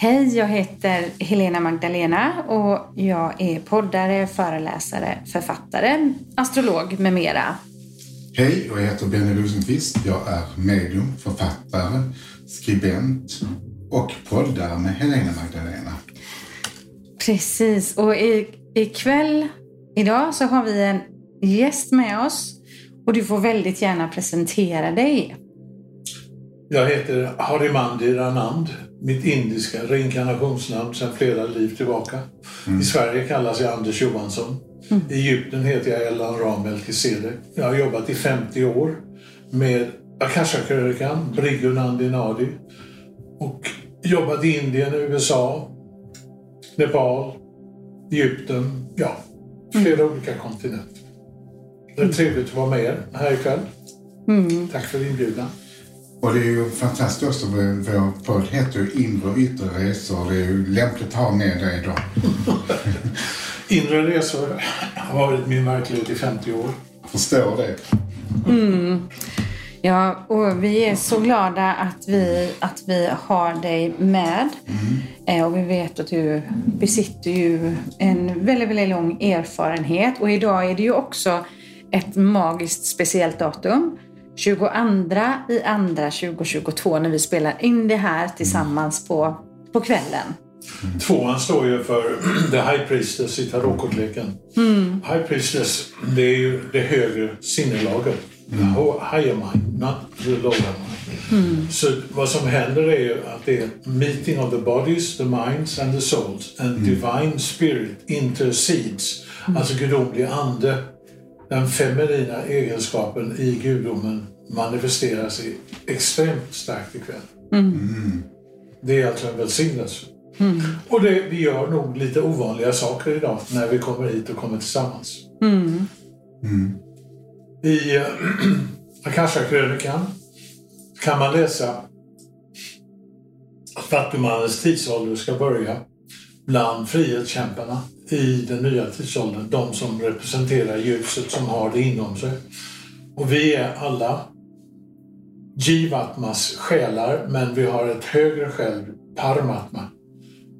Hej, jag heter Helena Magdalena och jag är poddare, föreläsare, författare, astrolog med mera. Hej, jag heter Benny Rosenqvist. Jag är medium, författare, skribent och poddare med Helena Magdalena. Precis, och ikväll, idag, så har vi en gäst med oss och du får väldigt gärna presentera dig. Jag heter Harimandi Anand, mitt indiska reinkarnationsnamn sedan flera liv tillbaka. Mm. I Sverige kallas jag Anders Johansson. Mm. I Egypten heter jag Elan Ram Melchizedek. Jag har jobbat i 50 år med Akasha-krönikan, Brighu Nandi Nadi och jobbat i Indien, USA, Nepal, Egypten, ja, flera mm. olika kontinenter. Det är trevligt att vara med er här ikväll. Mm. Tack för inbjudan. Och det är ju fantastiskt också, vår podd heter ju Inre och yttre resor. Det är ju lämpligt att ha med dig då. Inre resor har varit min verklighet i 50 år. Jag förstår det. Mm. Ja, och vi är så glada att vi, att vi har dig med. Mm. Eh, och vi vet att du besitter ju en väldigt, väldigt lång erfarenhet. Och idag är det ju också ett magiskt speciellt datum. 22 i andra 2022 när vi spelar in det här tillsammans på, på kvällen. Mm. Tvåan står ju för The High Priestess i tarotkortleken. Mm. High Priestess, det är ju det högre sinnelaget. Mm. Higher mind, not the lower mind. Mm. Så vad som händer är ju att det är meeting of the bodies, the minds and the souls. And mm. divine spirit intercedes. Mm. Alltså gudomlig ande den feminina egenskapen i gudomen manifesterar sig extremt starkt ikväll. Mm. Det är alltså en välsignelse. Mm. Och det, vi gör nog lite ovanliga saker idag när vi kommer hit och kommer tillsammans. Mm. Mm. I äh, Akasha-krönikan kan man läsa att Fattigmannens tidsålder ska börja bland frihetskämparna i den nya tidsåldern. De som representerar ljuset, som har det inom sig. Och vi är alla Jivatmas själar, men vi har ett högre själv, Paramatma.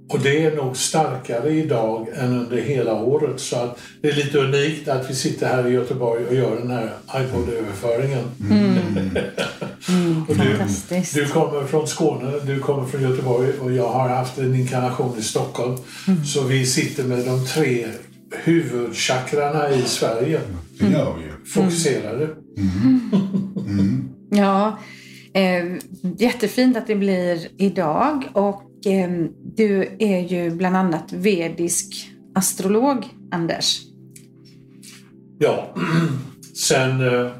Och det är nog starkare idag än under hela året. Så att det är lite unikt att vi sitter här i Göteborg och gör den här iPod-överföringen. Mm. mm, och du, du kommer från Skåne, du kommer från Göteborg och jag har haft en inkarnation i Stockholm. Mm. Så vi sitter med de tre huvudchakrarna i Sverige. Mm. Fokuserade. Mm. Mm. ja, eh, jättefint att det blir idag. Och du är ju bland annat vedisk astrolog, Anders. Ja, sen eh,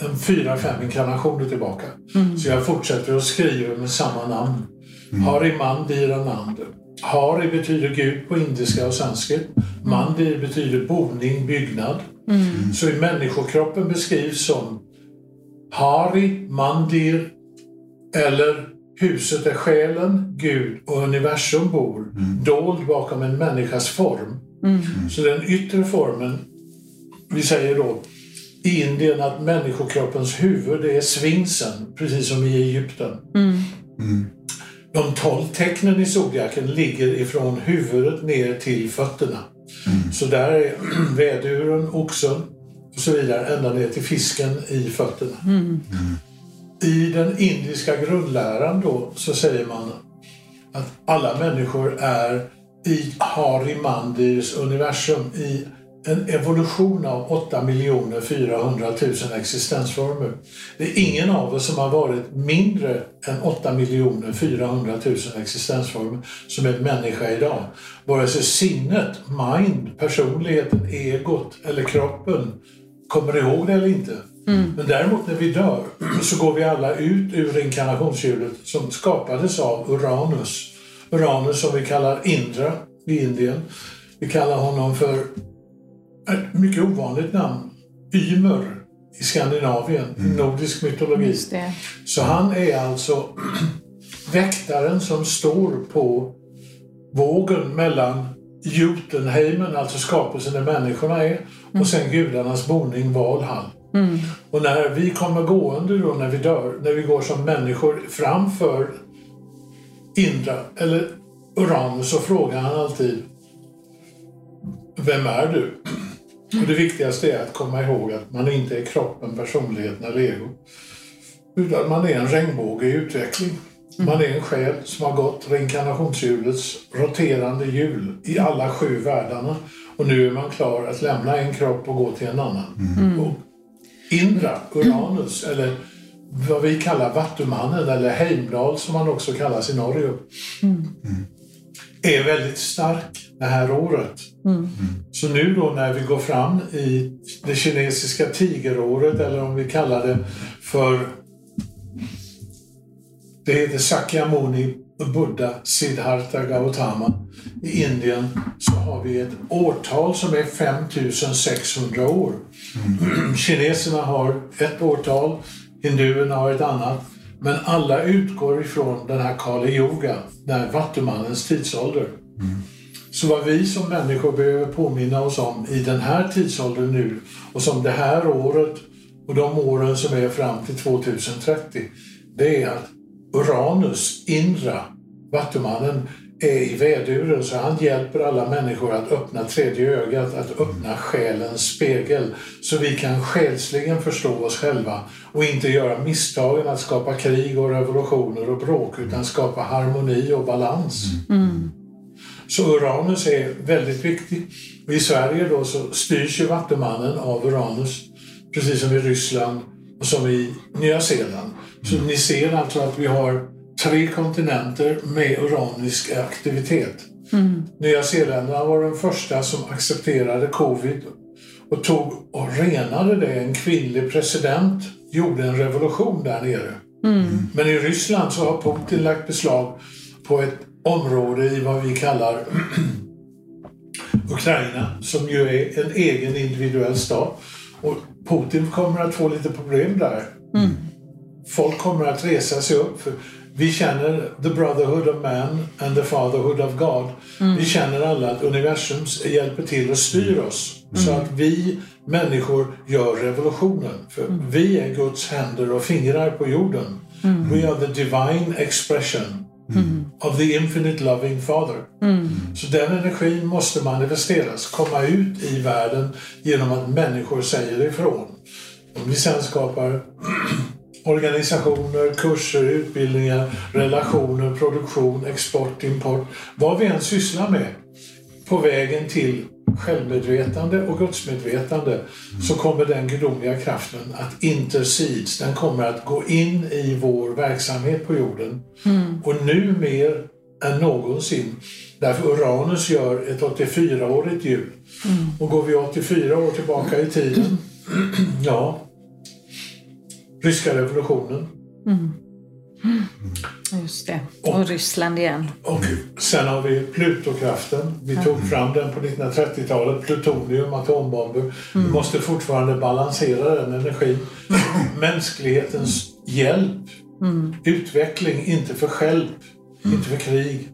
en fyra, fem inkarnationer tillbaka. Mm. Så jag fortsätter att skriva med samma namn. Mm. Hariman Viranand. Hari betyder Gud på indiska och sanskrit. Mandir betyder boning, byggnad. Mm. Så i människokroppen beskrivs som Hari, Mandir eller huset där själen, Gud och universum bor, mm. dold bakom en människas form. Mm. Så den yttre formen, vi säger då i Indien att människokroppens huvud är sfinxen, precis som i Egypten. Mm. mm. De tolv tecknen i zodiaken ligger ifrån huvudet ner till fötterna. Mm. Så där är väduren, oxen och så vidare ända ner till fisken i fötterna. Mm. I den indiska grundläran då så säger man att alla människor är i Harimandirs universum i en evolution av 8 400 000 existensformer. Det är ingen av oss som har varit mindre än 8 400 000 existensformer som är människa idag. Vare sig sinnet, mind, personligheten, egot eller kroppen kommer ihåg det eller inte. Mm. Men däremot när vi dör så går vi alla ut ur inkarnationshjulet som skapades av Uranus. Uranus som vi kallar Indra i Indien. Vi kallar honom för ett mycket ovanligt namn, Ymer i Skandinavien, mm. nordisk mytologi. Så han är alltså väktaren som står på vågen mellan Jotunheimen, alltså skapelsen där människorna är, mm. och sen gudarnas boning Valhall. Mm. Och när vi kommer gående då, när vi dör, när vi går som människor framför Indra, eller Uranus så frågar han alltid Vem är du? Och det viktigaste är att komma ihåg att man inte är kroppen, personligheten eller ego. Utan man är en regnbåge i utveckling. Man är en själ som har gått reinkarnationshjulets roterande hjul i alla sju världarna. Och nu är man klar att lämna en kropp och gå till en annan. Och Indra, Uranus, eller vad vi kallar Vattumannen eller Heimdall som han också kallas i Norge. Är väldigt stark det här året. Så nu då när vi går fram i det kinesiska tigeråret eller om vi kallar det för det heter Sakyamuni Buddha Siddhartha Gautama i Indien så har vi ett årtal som är 5600 år. Kineserna har ett årtal, hinduerna har ett annat. Men alla utgår ifrån den här Kali Yoga, den här vattumannens tidsålder. Så vad vi som människor behöver påminna oss om i den här tidsåldern nu och som det här året och de åren som är fram till 2030, det är att Uranus, Indra, Vattumannen, är i väduren så han hjälper alla människor att öppna tredje ögat, att öppna själens spegel så vi kan själsligen förstå oss själva och inte göra misstagen att skapa krig och revolutioner och bråk utan skapa harmoni och balans. Så Uranus är väldigt viktig. I Sverige då så styrs ju Vattumannen av Uranus, precis som i Ryssland och som i Nya Zeeland. Så ni ser alltså att vi har tre kontinenter med uranisk aktivitet. Nya Zeeländerna var de första som accepterade covid och tog och renade det. En kvinnlig president gjorde en revolution där nere. Men i Ryssland så har Putin lagt beslag på ett område i vad vi kallar Ukraina som ju är en egen individuell stat. Och Putin kommer att få lite problem där. Folk kommer att resa sig upp. För vi känner the brotherhood of man and the fatherhood of God. Vi känner alla att universum hjälper till och styr oss. Så att vi människor gör revolutionen. För vi är Guds händer och fingrar på jorden. We are the divine expression of the infinite loving father. Så den energin måste manifesteras, komma ut i världen genom att människor säger ifrån. Om vi sen skapar organisationer, kurser, utbildningar, relationer, produktion, export, import. Vad vi än sysslar med på vägen till självmedvetande och gudsmedvetande så kommer den gudomliga kraften att intercedes. Den kommer att gå in i vår verksamhet på jorden. Och nu mer än någonsin. Därför Uranus gör ett 84-årigt hjul. Och går vi 84 år tillbaka i tiden, ja, ryska revolutionen. Just det. Och Ryssland igen. Och sen har vi Plutokraften. Vi tog fram den på 1930-talet. Plutonium, atombomber. Vi måste fortfarande balansera den energin. Mänsklighetens hjälp. Utveckling, inte för hjälp. Inte för krig.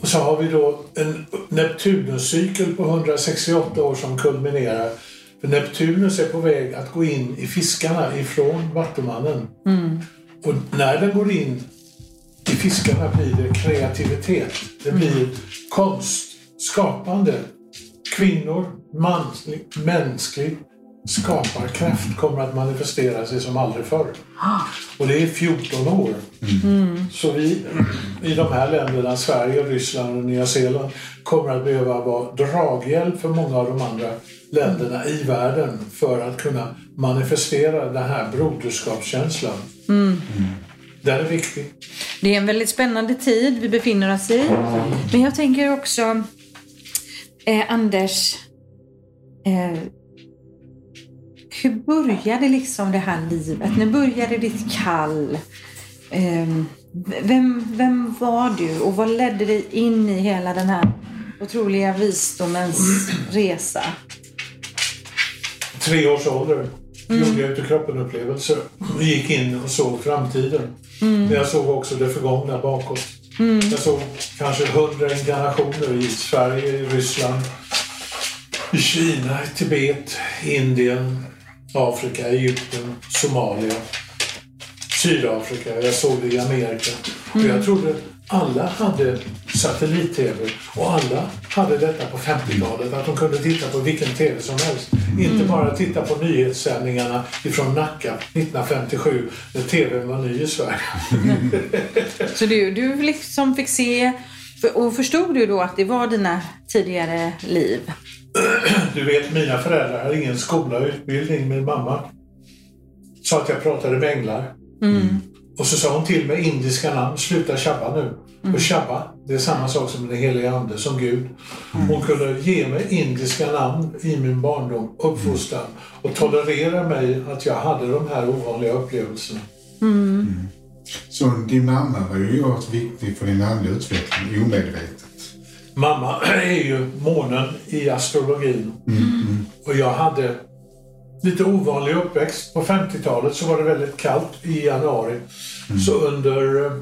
Och så har vi då en Neptunuscykel på 168 år som kulminerar. Neptunus är på väg att gå in i fiskarna ifrån Vattumannen. Och när den går in i fiskarna blir det kreativitet. Det blir konst, skapande. Kvinnor, manslig, mänsklig skaparkraft kommer att manifestera sig som aldrig förr. Och det är 14 år. Så vi i de här länderna, Sverige, Ryssland och Nya Zeeland, kommer att behöva vara draghjälp för många av de andra länderna i världen för att kunna manifestera den här broderskapskänslan. Den är viktig. Det är en väldigt spännande tid vi befinner oss i. Men jag tänker också, eh, Anders, eh, hur började liksom det här livet? När började ditt kall? Eh, vem, vem var du och vad ledde dig in i hela den här otroliga visdomens resa? Tre års ålder gjorde jag ute kroppen-upplevelser. Gick in och såg framtiden. Men jag såg också det förgångna bakåt. Jag såg kanske hundra inkarnationer i Sverige, i Ryssland, i Kina, i Tibet, Indien, Afrika, Egypten, Somalia. Sydafrika, jag såg det i Amerika. Och jag trodde alla hade satellit-tv och alla hade detta på 50-talet. Att de kunde titta på vilken tv som helst. Inte bara titta på nyhetssändningarna ifrån Nacka 1957 när tvn var ny i Sverige. Så du, du liksom fick se och förstod du då att det var dina tidigare liv? Du vet, mina föräldrar hade ingen skola och utbildning. Min mamma sa att jag pratade med änglar. Och så sa hon till mig indiska namn, sluta tjabba nu. Och tjabba, det är samma sak som den heliga ande, som Gud. Hon kunde ge mig indiska namn i min barndom, uppfostran och tolerera mig att jag hade de här ovanliga upplevelserna. Så din mamma var ju oerhört viktig för din andliga utveckling, omedvetet. Mamma är ju månen i astrologin. Och jag hade lite ovanlig uppväxt. På 50-talet så var det väldigt kallt i januari. Så under eh,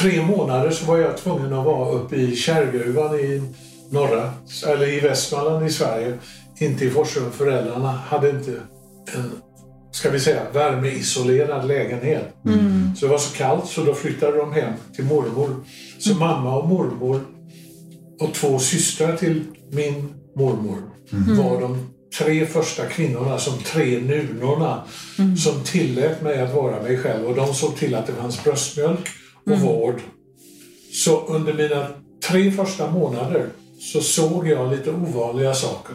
tre månader så var jag tvungen att vara uppe i Kärrgruvan i norra, eller i Västmanland i Sverige. Inte i Forsum. Föräldrarna hade inte en, ska vi säga, värmeisolerad lägenhet. Så det var så kallt så då flyttade de hem till mormor. Så mamma och mormor och två systrar till min mormor var de tre första kvinnorna, som tre nunorna, som tillät mig att vara mig själv. Och de såg till att det fanns bröstmjölk och vård. Så under mina tre första månader så såg jag lite ovanliga saker.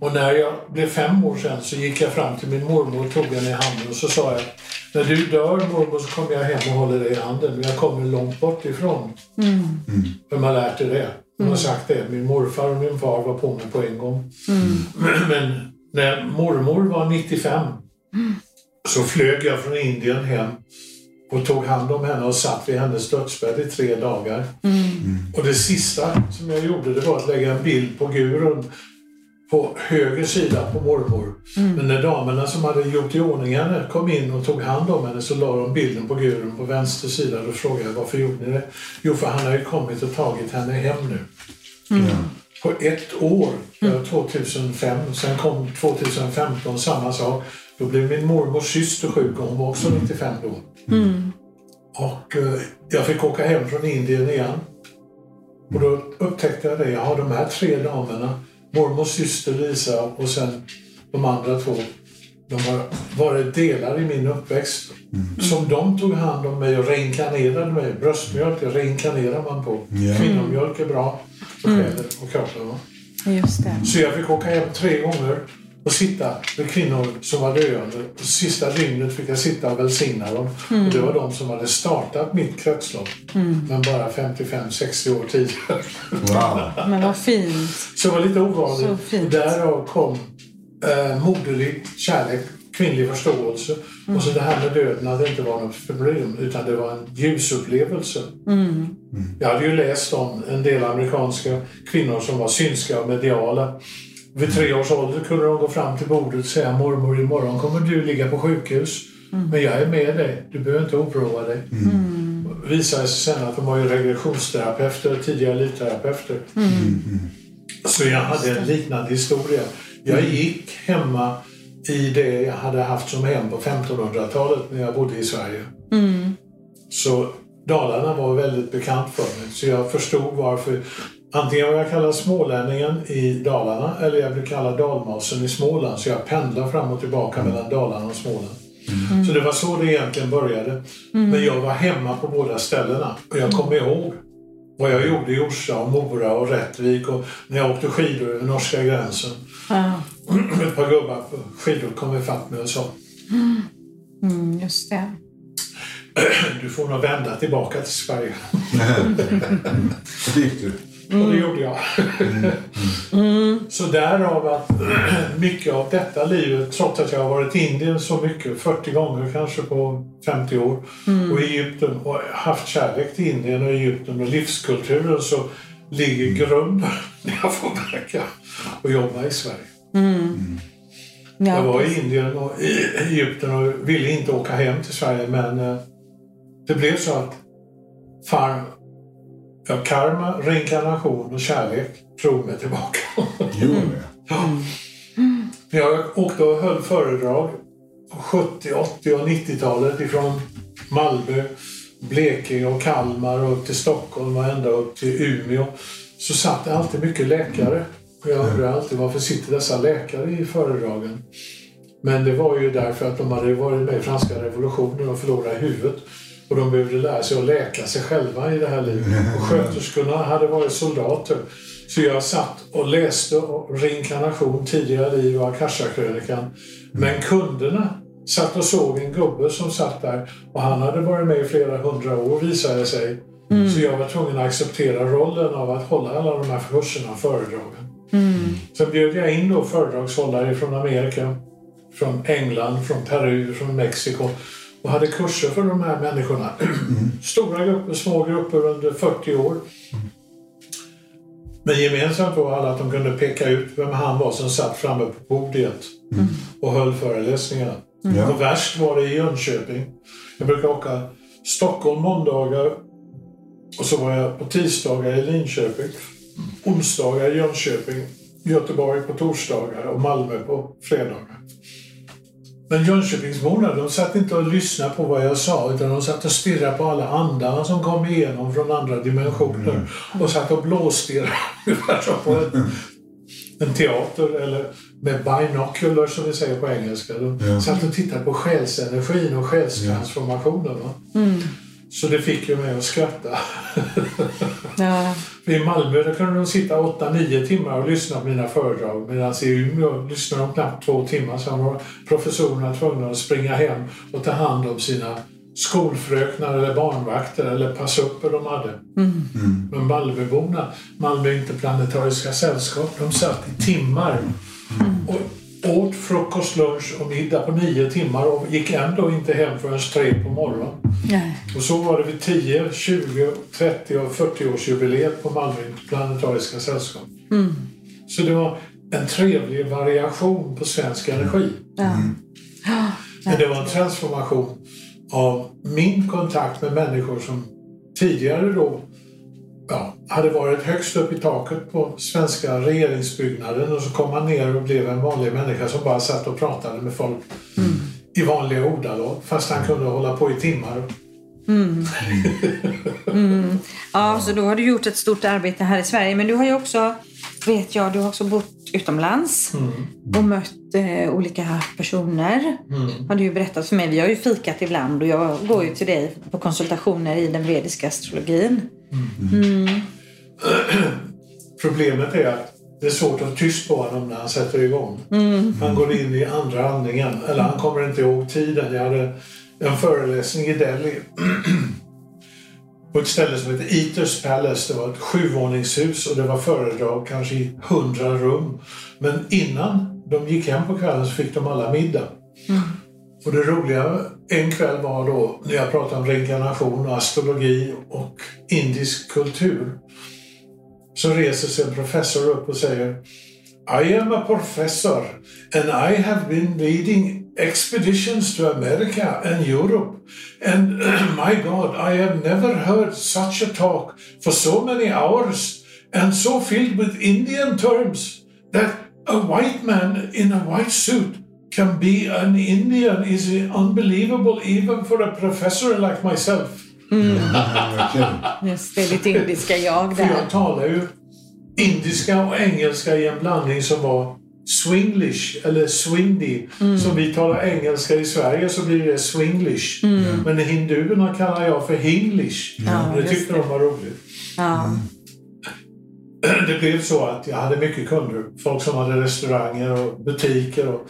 Och när jag blev fem år sedan så gick jag fram till min mormor och tog henne i handen och så sa jag när du dör mormor så kommer jag hem och håller dig i handen men jag kommer långt bort ifrån. Vem har lärt dig det? De har sagt det. Min morfar och min far var på mig på en gång. Men när mormor var 95 så flög jag från Indien hem och tog hand om henne och satt vid hennes dödsbädd i tre dagar. Och det sista som jag gjorde det var att lägga en bild på guren på höger sida på mormor. Men när damerna som hade gjort i ordning henne kom in och tog hand om henne så la de bilden på guren på vänster sida. Då frågade jag varför gjorde ni det? Jo, för han har ju kommit och tagit henne hem nu. På ett år, det var 2005, sen kom 2015 samma sak. Då blev min mormors syster sjuk och hon var också 95 då. Och eh, jag fick åka hem från Indien igen. Och då upptäckte jag det, jag har de här tre damerna, mormors syster Lisa och sen de andra två. De har varit delar i min uppväxt. Som de tog hand om mig och reinkarnerade mig. Bröstmjölk det reinkarnerar man på. Ja. Kvinnomjölk är bra för själen och kroppen. Just det. Så jag fick åka hem tre gånger och sitta med kvinnor som var döende. Och sista dygnet fick jag sitta och välsigna dem. Och det var de som hade startat mitt kretslopp. Men bara 55-60 år tidigare. Wow. Men vad fint. Så det var lite Så ovanligt. fint. Och därav kom eh, moderlig kärlek, kvinnlig förståelse. Och så det här med döden hade inte varit något problem utan det var en ljusupplevelse. Jag hade ju läst om en del amerikanska kvinnor som var synska och mediala. Vid tre års ålder kunde de gå fram till bordet och säga mormor imorgon kommer du ligga på sjukhus. Men jag är med dig, du behöver inte oroa dig. Det visade sig sen att de var ju regressionsterapeuter, tidigare livterapeuter. Så jag hade en liknande historia. Jag gick hemma i det jag hade haft som hem på 1500-talet när jag bodde i Sverige. Så Dalarna var väldigt bekant för mig. Så jag förstod varför. Antingen var jag kallad smålänningen i Dalarna eller jag blev kallad dalmasen i Småland. Så jag pendlar fram och tillbaka mellan Dalarna och Småland. Så det var så det egentligen började. Men jag var hemma på båda ställena. Och jag kommer ihåg vad jag gjorde i Orsa, och Mora och Rättvik och när jag åkte skidor över norska gränsen. Ett par gubbar på skidor kom ifatt mig och sa Mm, just det. du får nog vända tillbaka till Sverige. Det gick du. Och det gjorde jag. Så därav att mycket av detta livet, trots att jag har varit i Indien så mycket, 40 gånger kanske på 50 år, och i Egypten och haft kärlek till Indien och Egypten och livskulturen så ligger grunden när jag får verka och jobba i Sverige. Ja, Jag var i. Indien och i Egypten och ville inte åka hem till Sverige men eh, det blev så att far, ja, karma, reinkarnation och kärlek drog mig tillbaka. Gjorde det? Ja. Jag åkte och höll föredrag på 70, 80 och 90-talet ifrån Malmö, Blekinge och Kalmar och upp till Stockholm och ända upp till Umeå så satt det alltid mycket läkare. Och jag undrar alltid varför sitter dessa läkare i föredragen? Men det var ju därför att de hade varit med i franska revolutionen och förlorat huvudet. Och de behövde lära sig att läka sig själva i det här livet. Och sköterskorna hade varit soldater. Så jag satt och läste reinkarnation, tidigare liv och Akasha-krönikan. Men kunderna satt och såg en gubbe som satt där och han hade varit med i flera hundra år visade det sig. Mm. Så jag var tvungen att acceptera rollen av att hålla alla de här kurserna och föredragen. Mm. Sen bjöd jag in då föredragshållare från Amerika, från England, från Peru, från Mexiko och hade kurser för de här människorna. Mm. Stora grupper, små grupper under 40 år. Men gemensamt var alla att de kunde peka ut vem han var som satt framme på podiet mm. och höll föreläsningarna. Mm. Och värst var det i Jönköping. Jag brukar åka Stockholm måndagar och så var jag på tisdagar i Linköping, onsdagar i Jönköping, Göteborg på torsdagar och Malmö på fredagar. Men Jönköpingsborna de satt inte och lyssnade på vad jag sa utan de satt och stirrade på alla andarna som kom igenom från andra dimensioner mm. och satt och blåstirrade ungefär som på en, en teater eller med binocular som vi säger på engelska. De ja. satt och tittade på själsenergin och själstransformationen. Mm. Så det fick ju mig att skratta. Ja. I Malmö där kunde de sitta 8-9 timmar och lyssna på mina föredrag medan i Umeå lyssnade de knappt två timmar. Sen var professorerna tvungna att springa hem och ta hand om sina skolfröknar eller barnvakter eller passupper de hade. Mm. Mm. Men Malmöborna, Malmö Interplanetariska Sällskap, de satt i timmar mm. och åt frukost, lunch och middag på nio timmar och gick ändå inte hem förrän tre på morgonen. Nej. Och så var det vid 10, 20, 30 och 40-årsjubileet på Malmö Planetariska Sällskap. Mm. Så det var en trevlig variation på svensk energi. Mm. Men det var en transformation av min kontakt med människor som tidigare då ja, hade varit högst upp i taket på svenska regeringsbyggnaden och så kom han ner och blev en vanlig människa som bara satt och pratade med folk mm. i vanliga ordalag fast han kunde hålla på i timmar. Mm. Mm. Ja, så då har du gjort ett stort arbete här i Sverige. Men du har ju också, vet jag, du har också bott utomlands mm. och mött eh, olika personer. Mm. Har du ju berättat för mig. Vi har ju fikat ibland och jag går ju till dig på konsultationer i den vediska astrologin. Mm. Problemet är att det är svårt att tyst på honom när han sätter igång. Mm. Han går in i andra andningen, eller han kommer inte ihåg tiden. Jag hade en föreläsning i Delhi på ett ställe som heter Eaters Palace. Det var ett sjuvåningshus och det var föredrag kanske i hundra rum. Men innan de gick hem på kvällen så fick de alla middag. Mm. Och det roliga en kväll var då när jag pratade om reinkarnation och astrologi och indisk kultur. Så reser sig en professor upp och säger I am a professor and I have been leading expeditions to America and Europe. And my God, I have never heard such a talk for so many hours and so filled with Indian terms that a white man in a white suit can be an Indian is unbelievable even for a professor like myself. Mm. Just det, lite indiska jag där. För jag talar ju indiska och engelska i en blandning som var swinglish eller swindy. Mm. Som vi talar engelska i Sverige så blir det swinglish. Mm. Men hinduerna kallar jag för hinglish. Ja, det tyckte de var roligt. Ja. Mm. Det blev så att jag hade mycket kunder. Folk som hade restauranger och butiker och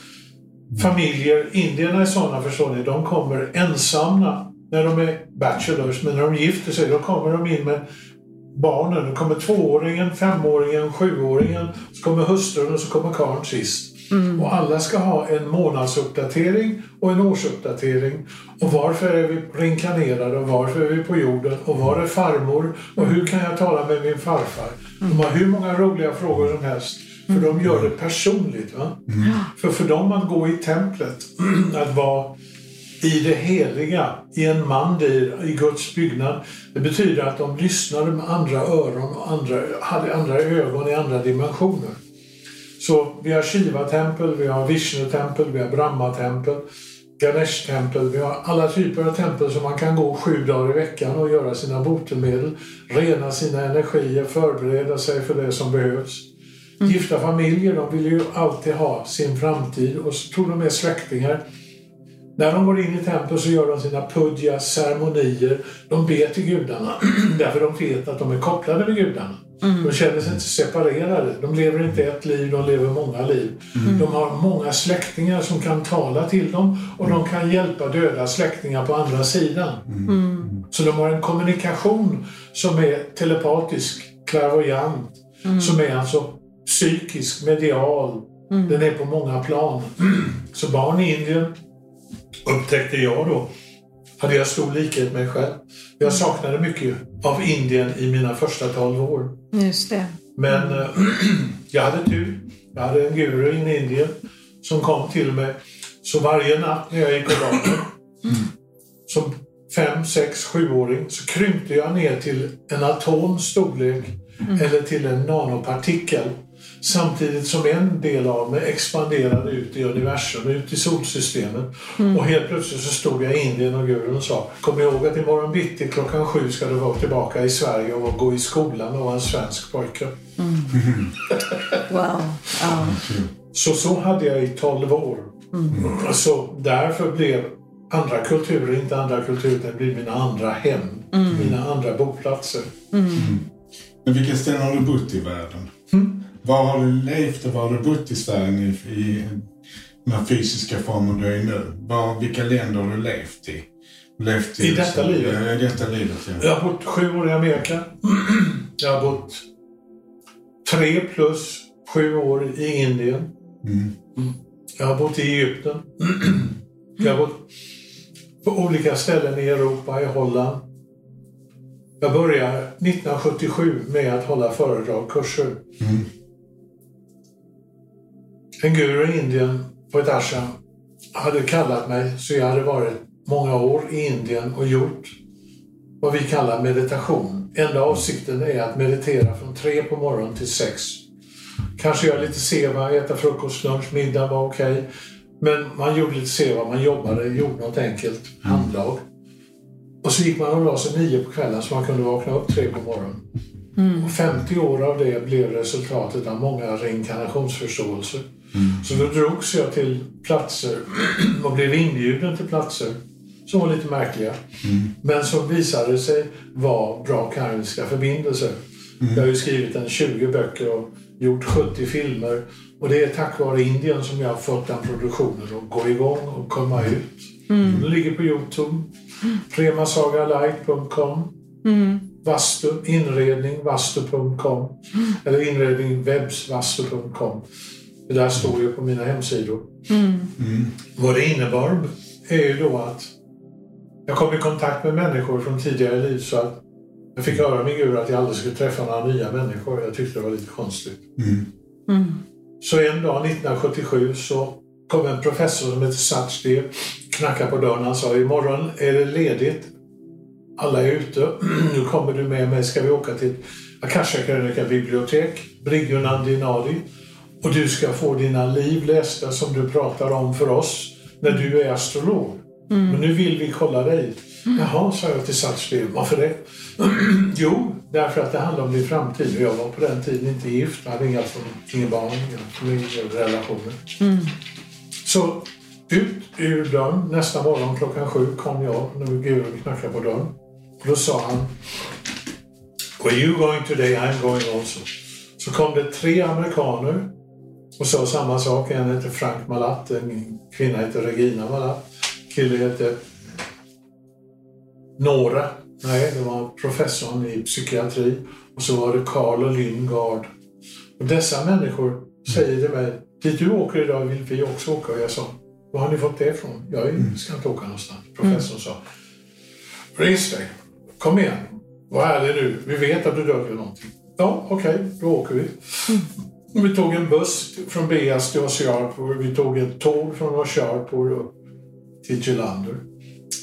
familjer. Indierna är sådana förstår ni. De kommer ensamma när de är bachelors. Men när de gifter sig då kommer de in med barnen. Då kommer tvååringen, femåringen, sjuåringen. Så kommer hustrun och så kommer karln sist. Mm. Och alla ska ha en månadsuppdatering och en årsuppdatering. Och varför är vi reinkarnerade och varför är vi på jorden och var är farmor och hur kan jag tala med min farfar? De har hur många roliga frågor som helst. För de gör det personligt. Va? Mm. För för dem att gå i templet, att vara i det heliga, i en mandir, i Guds byggnad. Det betyder att de lyssnade med andra öron och andra, hade andra ögon i andra dimensioner. Så vi har Shiva-tempel, vi har Vishnu-tempel, vi har Brahma-tempel. Ganesh-tempel. Vi har alla typer av tempel som man kan gå sju dagar i veckan och göra sina botemedel, rena sina energier, förbereda sig för det som behövs. Mm. Gifta familjer de vill ju alltid ha sin framtid och så tror de är släktingar. När de går in i tempel så gör de sina pudjas, ceremonier. De ber till gudarna därför de vet att de är kopplade med gudarna. Mm. De känner sig inte separerade. De lever inte ett liv, de lever många liv. Mm. De har många släktingar som kan tala till dem och de kan hjälpa döda släktingar på andra sidan. Mm. Så de har en kommunikation som är telepatisk, klärvoajant, mm. som är alltså psykisk, medial. Mm. Den är på många plan. Så barn i Indien upptäckte jag då hade jag stor likhet med mig själv. Jag saknade mycket av Indien i mina första 12 år. Just det. Men äh, jag hade tur. Jag hade en guru i Indien som kom till mig. Så varje natt när jag gick och la mm. som fem, sex, sjuåring så krympte jag ner till en atoms storlek mm. eller till en nanopartikel. Samtidigt som en del av mig expanderade ut i universum, ut i solsystemet. Mm. Och helt plötsligt så stod jag i Indien och gurun och sa Kom ihåg att imorgon bitti klockan sju ska du vara tillbaka i Sverige och gå i skolan och vara en svensk pojke. Mm. wow. Oh. Så så hade jag i tolv år. Mm. Så därför blev andra kulturer inte andra kulturer, det blir mina andra hem. Mm. Mina andra boplatser. Mm. Men vilka ställen har du bott i världen? Mm. Var har du levt och var har du bott i Sverige i, i den här fysiska formen du är i nu? Var, vilka länder har du levt i? Levt i, I detta så, livet? Ja, i detta livet, ja. Jag har bott sju år i Amerika. Jag har bott tre plus sju år i Indien. Mm. Jag har bott i Egypten. Jag har bott på olika ställen i Europa, i Holland. Jag började 1977 med att hålla föredrag, kurser. Mm. En guru i Indien på ett ashram hade kallat mig så jag hade varit många år i Indien och gjort vad vi kallar meditation. Enda avsikten är att meditera från tre på morgonen till sex. Kanske göra lite seva, äta frukost, lunch, middag var okej. Okay. Men man gjorde lite seva, man jobbade, gjorde något enkelt handlag. Och så gick man och la sig nio på kvällen så man kunde vakna upp tre på morgonen. Mm. Och 50 år av det blev resultatet av många reinkarnationsförståelser. Mm. Så då drogs jag till platser och blev inbjuden till platser som var lite märkliga. Mm. Men som visade sig vara bra karmiska förbindelser. Mm. Jag har ju skrivit en 20 böcker och gjort 70 filmer. Och det är tack vare Indien som jag har fått den produktionen att gå igång och komma ut. Mm. Den ligger på Youtube. Premasagalight.com mm. Vastu, inredning, vastu.com eller inredning webbsvastu.com. Det där står ju på mina hemsidor. Mm. Mm. Vad det innebar är ju då att jag kom i kontakt med människor från tidigare liv så att jag fick höra min guru att jag aldrig skulle träffa några nya människor. Jag tyckte det var lite konstigt. Mm. mm. Så en dag 1977 så kom en professor som heter Sachdev, knackade på dörren. Han sa imorgon är det ledigt. Alla är ute. nu kommer du med mig. Ska vi åka till Akasha bibliotek, Briggunandi Nadi. Och du ska få dina liv lästa som du pratar om för oss när du är astrolog. Mm. Men nu vill vi kolla dig. Mm. Jaha, sa jag till Satsliv. Varför det? jo, därför att det handlar om din framtid. Jag var på den tiden inte gift. Jag hade inga, inga barn, inga relationer. Mm. Så ut ur dörren. Nästa morgon klockan sju kom jag när guden knackade på dörren. Och då sa han Were you going today? I'm going also. Så kom det tre amerikaner och sa samma sak. En hette Frank Malat, en kvinna hette Regina Malat. Kille hette Nora. Nej, det var professorn i psykiatri. Och så var det Carl och Lynn Gard. Och dessa människor säger till mig, dit du åker idag vill vi också åka. Och jag sa, var har ni fått det ifrån? Jag mm. ska inte åka någonstans. Professorn sa, res dig, kom igen, var ärlig nu, vi vet att du döljer någonting. Ja, okej, okay, då åker vi. Mm. Vi tog en buss från Beas till Osiarpur. Vi tog ett tåg från Osiarpur upp till Gelander.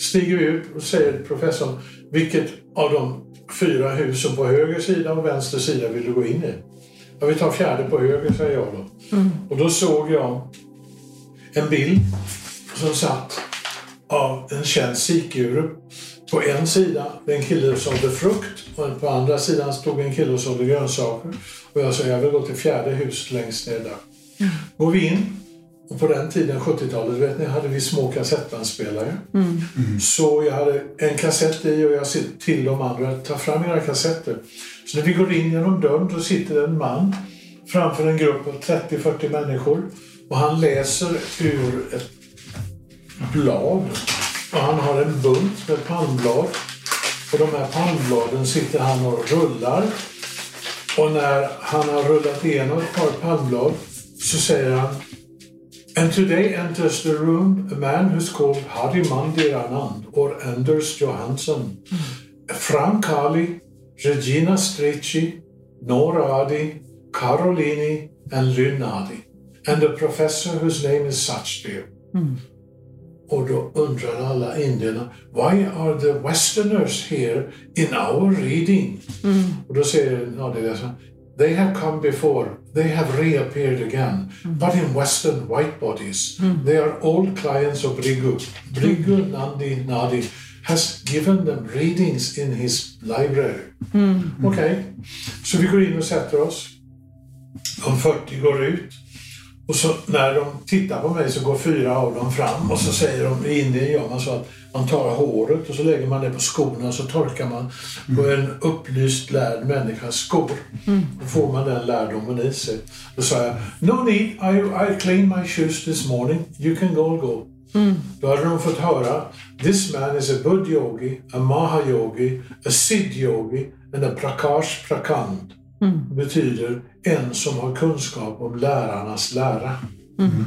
Stiger vi ut och säger professorn, vilket av de fyra husen på höger sida och vänster sida vill du gå in i? Ja, vi tar fjärde på höger, säger jag då. Mm. Och då såg jag en bild som satt av en känd sikguru. På en sida en kille som sålde frukt och på andra sidan stod en kille och sålde grönsaker. Och jag sa jag vill gå till fjärde huset längst ner där. Mm. Går vi in och på den tiden, 70-talet, vet ni, hade vi små kassettbandspelare. Mm. Mm. Så jag hade en kassett i och jag sa till de andra, ta fram era kassetter. Så när vi går in genom dörren då sitter en man framför en grupp av 30-40 människor och han läser ur ett blad. Och han har en bunt med palmblad. Och de här palmbladen sitter han och rullar. Och när han har rullat igenom ett par palmblad så säger han And today enters the room a man who's called Harimandi Anand or Anders Johansson. Frank Kali, Regina Stricci, Nora Adi, Carolini and Lynn and a professor whose name is Sachdev. Mm. Och då undrar alla indierna, why are the westerners here in our reading? Mm. Och då säger Nadia, they have come before, they have reappeared again, mm. but in western white bodies. Mm. They are old clients of Brigu. Brigu mm. Nandi Nadi has given them readings in his library. Mm. Okej, okay. så vi går in och sätter oss. De 40 går ut. Och så när de tittar på mig så går fyra av dem fram och så säger de, i Indien gör man så att man tar håret och så lägger man det på skorna och så torkar man på en upplyst lärd människas skor. Mm. Då får man den lärdomen i sig. Då sa jag, no need, I, I cleaned my shoes this morning, you can go go. Mm. Då hade de fått höra, this man is a Buddha yogi, a Mahayogi, a Siddh yogi and a Prakash Prakand. Mm. betyder en som har kunskap om lärarnas lära. Mm.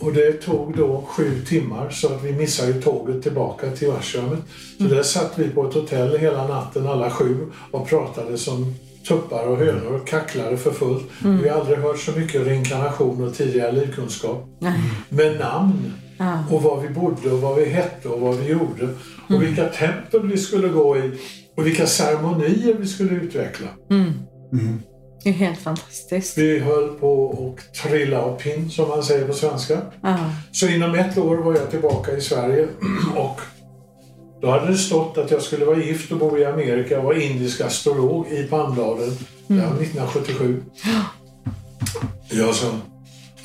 Och det tog då sju timmar så att vi missade tåget tillbaka till Varshamnet. Så mm. där satt vi på ett hotell hela natten alla sju och pratade som tuppar och hönor och kacklade för fullt. Mm. Vi har aldrig hört så mycket reinkarnation och tidigare livkunskap. Mm. Med namn och var vi bodde och vad vi hette och vad vi gjorde. Och mm. vilka tempel vi skulle gå i och vilka ceremonier vi skulle utveckla. Mm. Mm. Det är helt fantastiskt. Vi höll på att trilla av pinn som man säger på svenska. Aha. Så inom ett år var jag tillbaka i Sverige och då hade det stått att jag skulle vara gift och bo i Amerika och vara indisk astrolog i Palmbladen. Mm. Det var 1977. Jag sa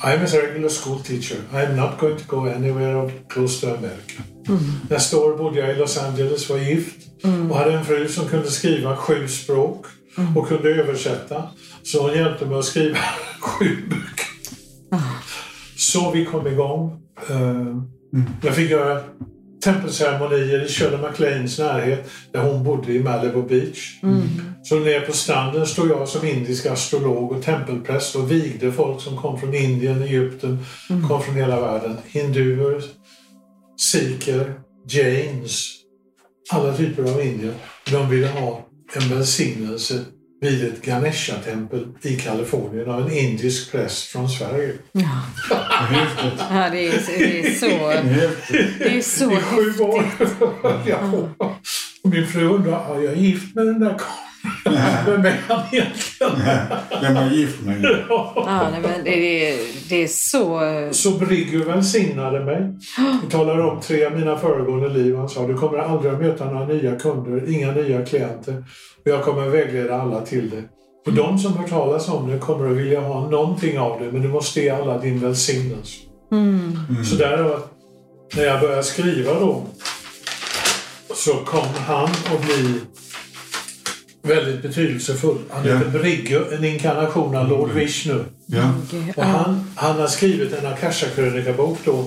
I'm a regular school teacher. I'm not going to go anywhere close to America. Mm. Nästa år bodde jag i Los Angeles, var gift mm. och hade en fru som kunde skriva sju språk mm. och kunde översätta. Så hon hjälpte mig att skriva sju böcker. Mm. Så vi kom igång. Uh, jag fick göra tempelceremonier i Shirley MacLaines närhet där hon bodde i Malibu Beach. Mm. Så nere på stranden stod jag som indisk astrolog och tempelpräst och vigde folk som kom från Indien, Egypten, mm. kom från hela världen. Hinduer, sikher, jains, alla typer av indier. De ville ha en välsignelse vid ett Ganesha-tempel i Kalifornien av en indisk präst från Sverige. Ja, ja det, är, det är så Det är så I sju år. ja. Min fru undrar, är jag gift med den där karln? Vem är han egentligen? Vem är gift med? ja, men det, är, det är så... Så Briggu välsignade mig. Vi talade om tre av mina föregående liv. Han sa, du kommer aldrig att möta några nya kunder, inga nya klienter. Och jag kommer att vägleda alla till det. Och de som hör talas om det kommer att vilja ha någonting av det, men du måste ge alla din välsignelse. Mm. Mm. Så där, när jag började skriva då, så kom han att bli väldigt betydelsefull. Han heter ja. Brigge, en inkarnation av Lord Vishnu. Ja. Och han, han har skrivit en Akasha-krönikabok då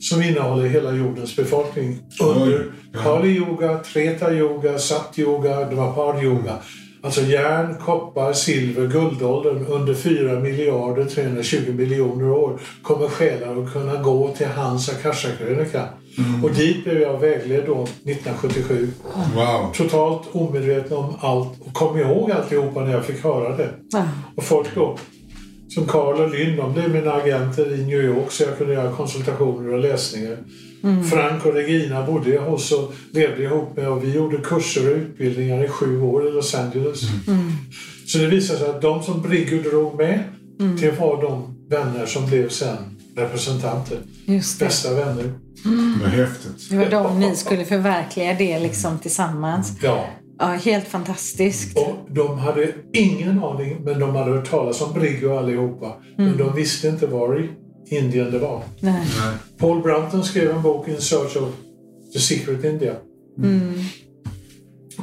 som innehåller hela jordens befolkning under ja. Kali Yoga, Treta Yoga, Sat Yoga, Dvapar Yoga. Alltså järn, koppar, silver, guldåldern under 4 miljarder 320 miljoner år kommer själar att kunna gå till hans Akasha-krönika. Mm. Och dit blev jag vägledd då 1977. Wow. Totalt omedveten om allt och kom ihåg alltihopa när jag fick höra det. Mm. Och folk då, som Carl och Lynn, de blev mina agenter i New York så jag kunde göra konsultationer och läsningar. Mm. Frank och Regina bodde jag hos och levde ihop med och vi gjorde kurser och utbildningar i sju år i Los Angeles. Mm. mm. Så det visade sig att de som Briggo drog med, mm. det var de vänner som blev sen representanter. Just det. Bästa vänner. Vad häftigt. Det var de ni skulle förverkliga det liksom tillsammans. Ja. Ja, helt fantastiskt. Och de hade ingen aning, men de hade hört talas om Briggo allihopa. Men de visste inte var i Indien det var. Nej. Nej. Paul Brunton skrev en bok In Search of the Secret India.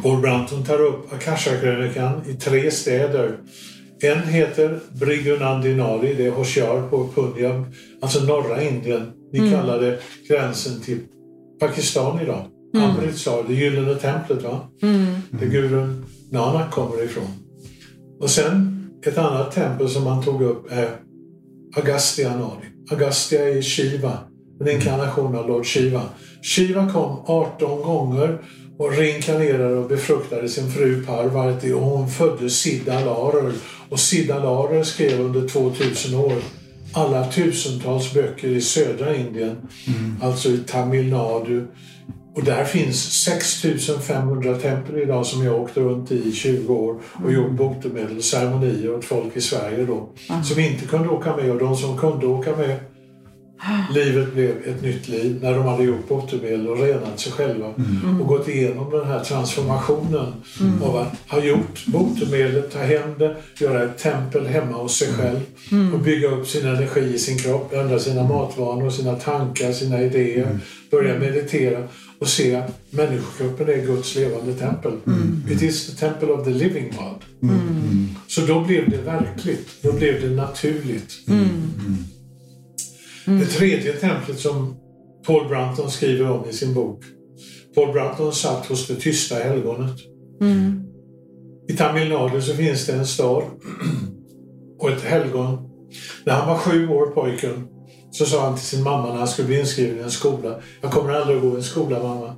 Paul Brunton tar upp Akasha-krönikan i tre städer. En heter Brigunandinari, det är Hoshiar på Punjab, alltså norra Indien. Vi kallar det gränsen till Pakistan idag. Amritsar, det gyllene templet, va? där Gurun Nanak kommer ifrån. Och sen ett annat tempel som han tog upp är Agastyanari. Agastya är Shiva, en inkarnation av Lord Shiva. Shiva kom 18 gånger och reinkarnerade och befruktade sin fru Parvati och hon födde Siddhalarer. Och Siddhalarer skrev under 2000 år alla tusentals böcker i södra Indien, alltså i Tamil Nadu. Och där finns 6500 tempel idag som jag åkt runt i 20 år och gjort botemedelsceremonier åt folk i Sverige då. Som inte kunde åka med och de som kunde åka med Livet blev ett nytt liv när de hade gjort botemedel och renat sig själva och gått igenom den här transformationen av att ha gjort botemedlet, ta hem det, göra ett tempel hemma hos sig själv och bygga upp sin energi i sin kropp, ändra sina matvanor, sina tankar, sina idéer, börja meditera och se att människokroppen är Guds levande tempel. It is the temple of the living God. Så då blev det verkligt, då blev det naturligt. Det tredje templet som Paul Brunton skriver om i sin bok. Paul Brunton satt hos det tysta helgonet. I Tamil Nadu så finns det en stad och ett helgon. När han var sju år, pojken, så sa han till sin mamma när han skulle bli inskriven i en skola. Jag kommer aldrig att gå i en skola, mamma.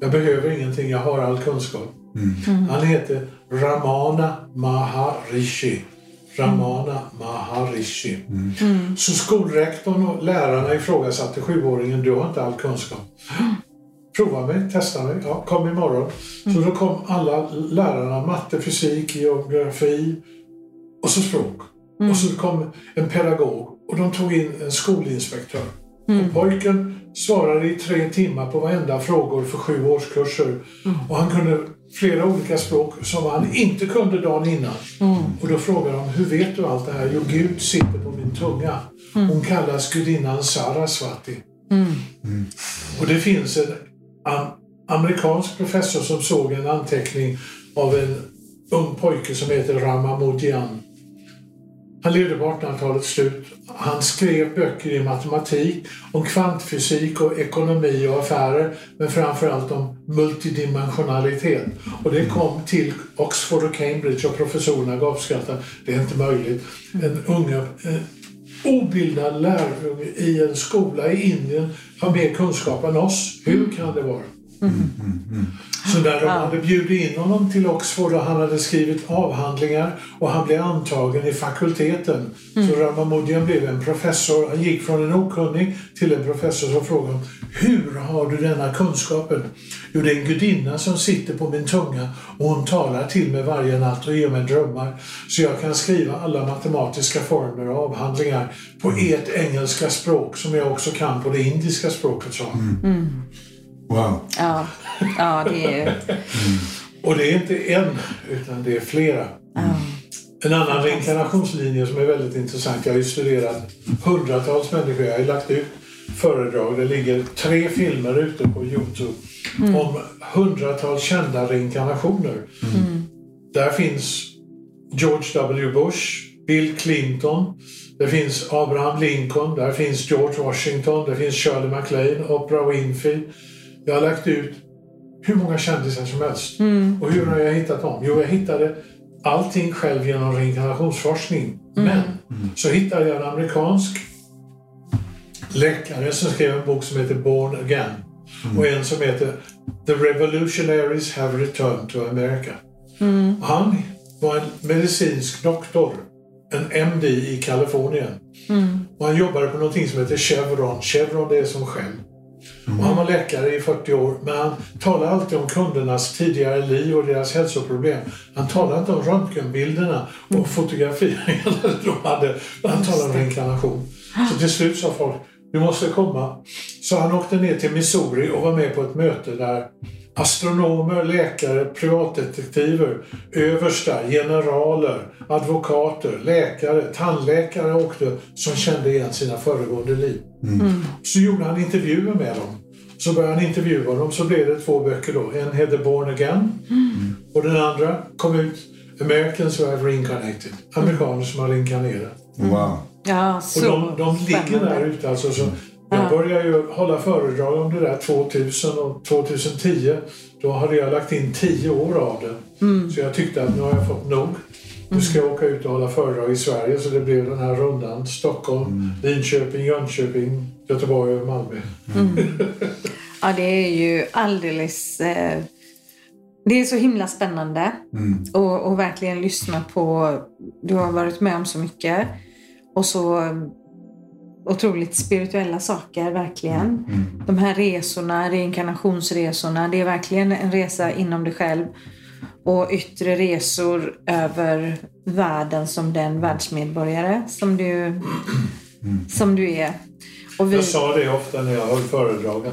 Jag behöver ingenting, jag har all kunskap. Han heter Ramana Maharishi. Ramana Maharishi. Så skolrektorn och lärarna ifrågasatte sjuåringen, du har inte all kunskap. Prova mig, testa mig, ja, kom imorgon. Så då kom alla lärarna, matte, fysik, geografi och så språk. Och så kom en pedagog och de tog in en skolinspektör. Och pojken svarade i tre timmar på varenda frågor för sju årskurser. Och han kunde flera olika språk som han inte kunde dagen innan. Och då frågade de, hur vet du allt det här? Jo, Gud sitter på min tunga. Hon kallas gudinnan Sarasvati. Och det finns en am amerikansk professor som såg en anteckning av en ung pojke som heter Rama Modian. Han levde på 1800-talets slut. Han skrev böcker i matematik, om kvantfysik och ekonomi och affärer, men framförallt om multidimensionalitet. Och det kom till Oxford och Cambridge och professorerna gav. Det är inte möjligt. En unga, en obildad lärjunge i en skola i Indien har mer kunskap än oss. Hur kan det vara? Så när de hade bjudit in honom till Oxford och han hade skrivit avhandlingar och han blev antagen i fakulteten. Så Ramamudian blev en professor. Han gick från en okunnig till en professor som frågade Hur har du denna kunskapen? Jo, det är en gudinna som sitter på min tunga och hon talar till mig varje natt och ger mig drömmar. Så jag kan skriva alla matematiska formler och avhandlingar på ert engelska språk som jag också kan på det indiska språket, sa han. Wow. Ja, ja det är Och det är inte en, utan det är flera. En annan reinkarnationslinje som är väldigt intressant. Jag har ju studerat hundratals människor. Jag har ju lagt ut föredrag. Det ligger tre filmer ute på Youtube om hundratals kända reinkarnationer. Där finns George W Bush, Bill Clinton, det finns Abraham Lincoln, där finns George Washington, det finns Shirley MacLaine, Oprah Winfrey. Jag har lagt ut hur många kändisar som helst. Och hur har jag hittat dem? Jo, jag hittade allting själv genom reinkarnationsforskning. Men så hittade jag en amerikansk läkare som skrev en bok som heter Born Again. Och en som heter The Revolutionaries Have Returned to America. Och Han var en medicinsk doktor, en MD i Kalifornien. Och han jobbade på någonting som heter Chevron. Chevron det är som Shell. Och han var läkare i 40 år, men han talade alltid om kundernas tidigare liv och deras hälsoproblem. Han talade inte om röntgenbilderna och fotograferingarna de hade. Han talade om reinkarnation. Så till slut sa folk, du måste komma. Så han åkte ner till Missouri och var med på ett möte där astronomer, läkare, privatdetektiver, översta, generaler, advokater, läkare, tandläkare åkte som kände igen sina föregående liv. Mm. Så gjorde han intervjuer med dem. Så började han intervjua dem, så blev det två böcker då. En heter Born Again mm. och den andra kom ut Americans Who Have Reincarnated. Amerikaner som har reinkarnerat. Wow. Ja, så och de, de ligger där ute. Alltså, så jag började ju hålla föredrag om det där 2000 och 2010. Då hade jag lagt in tio år av det. Mm. Så jag tyckte att nu har jag fått nog. Nu ska jag åka ut och hålla föredrag i Sverige så det blev den här rundan. Stockholm, mm. Linköping, Jönköping, Göteborg och Malmö. Mm. ja, det är ju alldeles... Eh, det är så himla spännande mm. och, och verkligen lyssna på... Du har varit med om så mycket. Och så otroligt spirituella saker, verkligen. Mm. mm. De här resorna, reinkarnationsresorna, det är verkligen en resa inom dig själv. Och yttre resor över världen som den världsmedborgare som du, mm. som du är. Vi... Jag sa det ofta när jag höll föredrag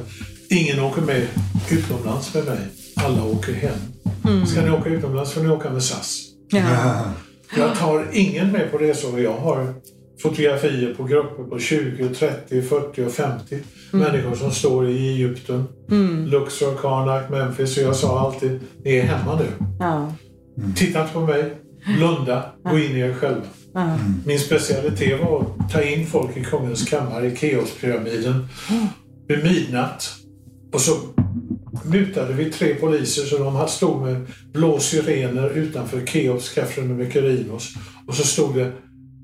ingen åker med utomlands med mig. Alla åker hem. Mm. Ska ni åka utomlands får ni åka med SAS. Ja. Jag tar ingen med på resor. Jag har fotografier på grupper på 20, 30, 40 och 50 mm. människor som står i Egypten, mm. Luxor, Karnak, Memphis. Och jag sa alltid, ni är hemma nu. Ja. Mm. Titta inte på mig, blunda, gå in i er själva. Ja. Min specialitet var att ta in folk i kungens kammare i Keopspyramiden vid midnatt. Och så mutade vi tre poliser så de stod med blå sirener utanför Keops Kafren och Mykerinos. Och så stod det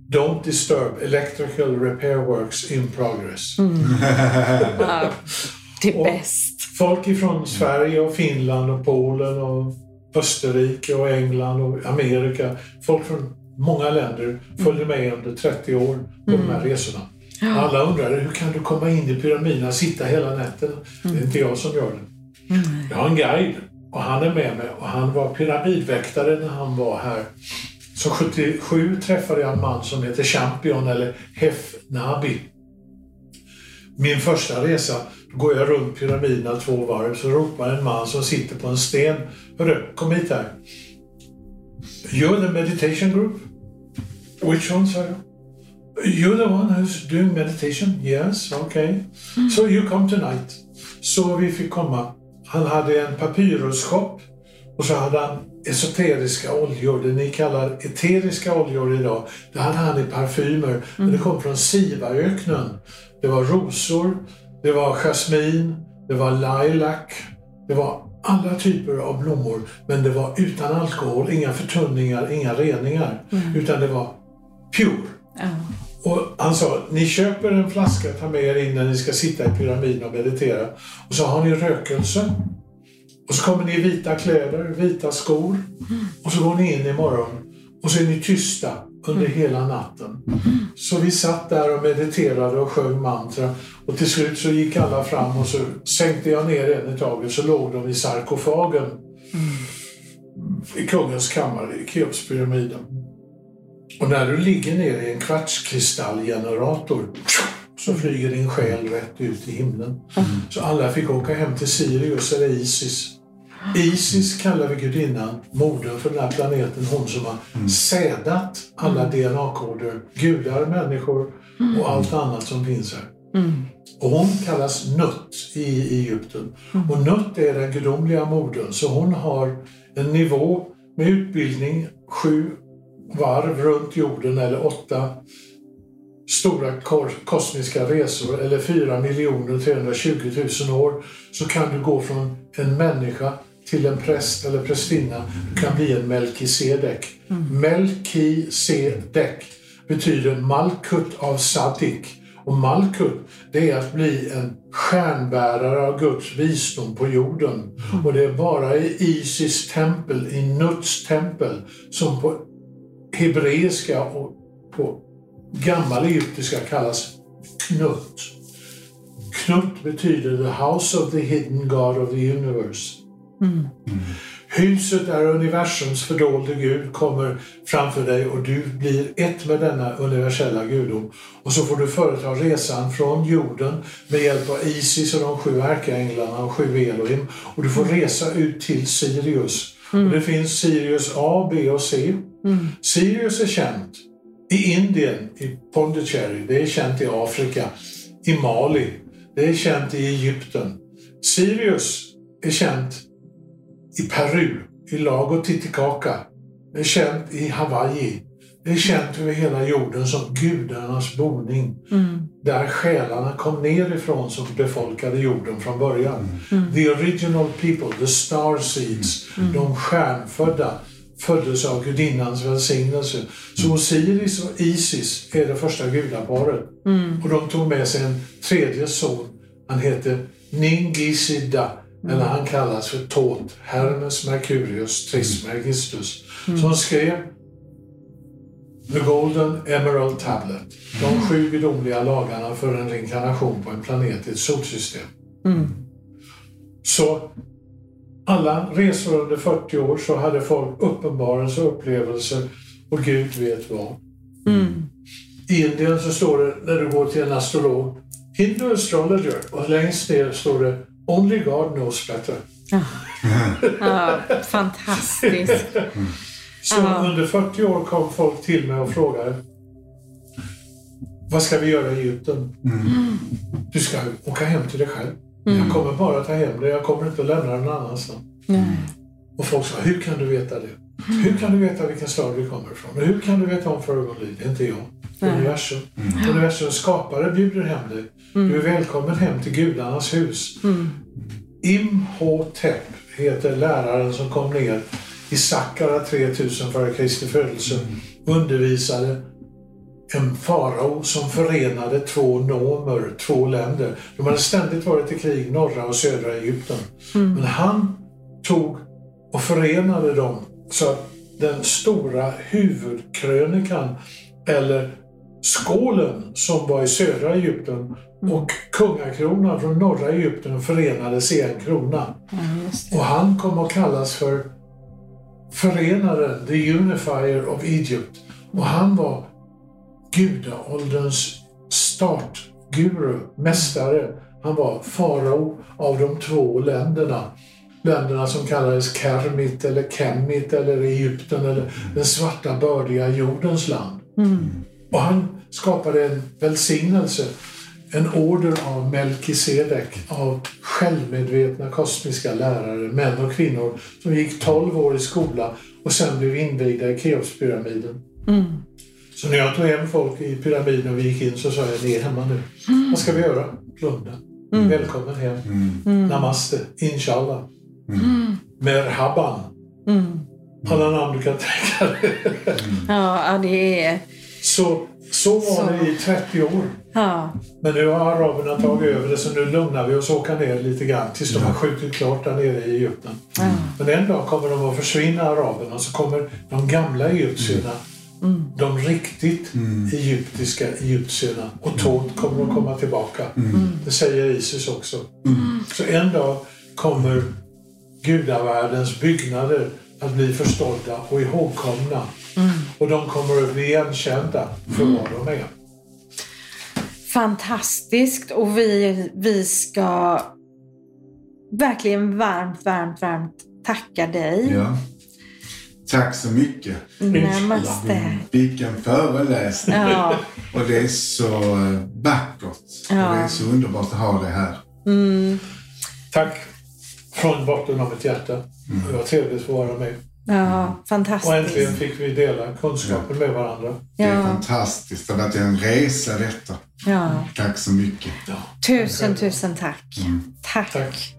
Don't disturb electrical repair works in progress. Mm. ja, det är bäst. Folk ifrån Sverige och Finland och Polen och Österrike och England och Amerika. Folk från många länder följde med under 30 år på mm. de här resorna. Alla undrade hur kan du komma in i pyramiderna och sitta hela natten? Mm. Det är mm. inte jag som gör det. Mm. Jag har en guide och han är med mig och han var pyramidväktare när han var här så 77 träffade jag en man som heter Champion eller Hef Nabi. Min första resa, då går jag runt pyramiderna två varv så ropar en man som sitter på en sten. Hörru, kom hit här. You're the meditation group? Which one, sa jag. You're the one who's doing meditation? Yes, okay. Mm. So you come tonight. Så vi fick komma. Han hade en papyrusshop och så hade han esoteriska oljor, det ni kallar eteriska oljor idag. Det hade han i parfymer. Mm. Men det kom från Sivaöknen. Det var rosor, det var jasmin, det var lilac, det var alla typer av blommor. Men det var utan alkohol, inga förtunningar, inga reningar. Mm. Utan det var pure. Mm. Och han sa, ni köper en flaska, tar med er in när ni ska sitta i pyramiden och meditera. Och så har ni rökelse. Och så kommer ni i vita kläder, vita skor. Och så går ni in imorgon. Och så är ni tysta under mm. hela natten. Så vi satt där och mediterade och sjöng mantra. Och till slut så gick alla fram och så sänkte jag ner en i taget så låg de i sarkofagen. I kungens kammare i Keopspyramiden. Och när du ligger ner i en kvartskristallgenerator så flyger din själ rätt ut i himlen. Mm. Så alla fick åka hem till Sirius eller Isis. Isis kallar vi gudinnan, modern för den här planeten, hon som har mm. sädat alla DNA-koder, gudar, människor mm. och allt annat som finns här. Mm. Och hon kallas Nut i Egypten. Mm. Och Nut är den gudomliga modern, så hon har en nivå med utbildning, sju varv runt jorden eller åtta stora kosmiska resor eller 4 320 000 år så kan du gå från en människa till en präst eller prästinna. Du kan bli en Melkisedek. Mm. Melkisedek betyder Malkut av Sadik. Och Malkut, det är att bli en stjärnbärare av Guds visdom på jorden. Mm. Och det är bara i Isis tempel, i Nuts tempel, som på hebreiska och på gammal egyptiska kallas Knut. Knut betyder the house of the hidden God of the universe. Mm. Huset där universums fördolde Gud kommer framför dig och du blir ett med denna universella gudom. Och så får du företa resan från jorden med hjälp av Isis och de sju ärkeänglarna och sju Elohim. Och du får resa ut till Sirius. Och det finns Sirius A, B och C. Sirius är känt i Indien, i Pondicherry. Det är känt i Afrika, i Mali. Det är känt i Egypten. Sirius är känt i Peru, i Lago Titicaca. Det är känt i Hawaii. Det är känt över hela jorden som gudarnas boning. Där själarna kom ner ifrån som befolkade jorden från början. The original people, the star seeds, de stjärnfödda föddes av gudinnans välsignelse. Så Osiris och Isis är det första gudaparet. Och de tog med sig en tredje son. Han heter Ningisida, eller han kallas för Tot, Hermes Mercurius Trismegistus, som skrev The Golden Emerald Tablet. De sju gudomliga lagarna för en reinkarnation på en planet i ett solsystem. Så alla resor under 40 år så hade folk uppenbarelser och upplevelser och Gud vet vad. I Indien så står det när du går till en astrolog, Hindu astrologer och längst ner står det Only God knows better. Ja, fantastiskt. Så Ja. under 40 år kom folk till mig och frågade Vad ska vi göra i Egypten? Du ska åka hem till dig själv. Jag kommer bara ta hem dig. Jag kommer inte att lämna dig någon annanstans. Nej. Och folk sa, hur kan du veta det? Hur kan du veta vilken stad vi kommer ifrån? Och hur kan du veta om föregångsliv? Det är inte jag. Det Nej. universum. Universums skapare bjuder hem dig. Du är välkommen hem till gudarnas hus. Imhotep heter läraren som kom ner i Saqqara 3000 före Kristi födelse. Undervisade en farao som förenade två nomer, två länder. De hade ständigt varit i krig, norra och södra Egypten. Men han tog och förenade dem så att den stora huvudkrönikan, eller skålen som var i södra Egypten och kungakronan från norra Egypten förenades i en krona. Ja. Och han kom att kallas för förenaren, the unifier of Egypt. Och han var gudaålderns startguru, mästare. Han var farao av de två länderna. Länderna som kallades Kermit eller Kemit eller Egypten eller den svarta bördiga jordens land. Och han skapade en välsignelse, en order av Melkisedek, av självmedvetna kosmiska lärare, män och kvinnor, som gick 12 år i skola och sen blev invigda i Keopspyramiden. Så när jag tog hem folk i pyramiden och vi gick in så sa jag, ni är hemma nu. Vad ska vi göra? Blunda. Välkommen hem. Namaste. Inshallah. Merhaban. Alla namn du kan tänka dig. Ja, det är... Så, så var det i 30 år. Ja, Men nu har araberna tagit över det så nu lugnar vi oss och åker ner lite grann tills de har skjutit klart där nere i Egypten. Men en dag kommer de att försvinna araberna så kommer de gamla egyptierna, de riktigt egyptiska egyptierna och Tot kommer att komma tillbaka. Det säger Isis också. Så en dag kommer gudavärldens byggnader att bli förstådda och ihågkomna. Och de kommer att bli igenkända för vad de är. fantastiskt och vi, vi ska verkligen varmt, varmt, varmt tacka dig. Ja. Tack så mycket. Namaste. Vilken föreläsning. Ja, Och det är så vackert. Och det är så underbart att ha det här. Tack från botten av mitt hjärta. Det var trevligt att få vara med. ja Och fantastiskt. äntligen fick vi dela kunskapen med varandra. Det är Ja, fantastiskt. Det har varit en resa detta. ja. Tack så mycket. Ja. Tusen, tusen tack. Tack. Tack.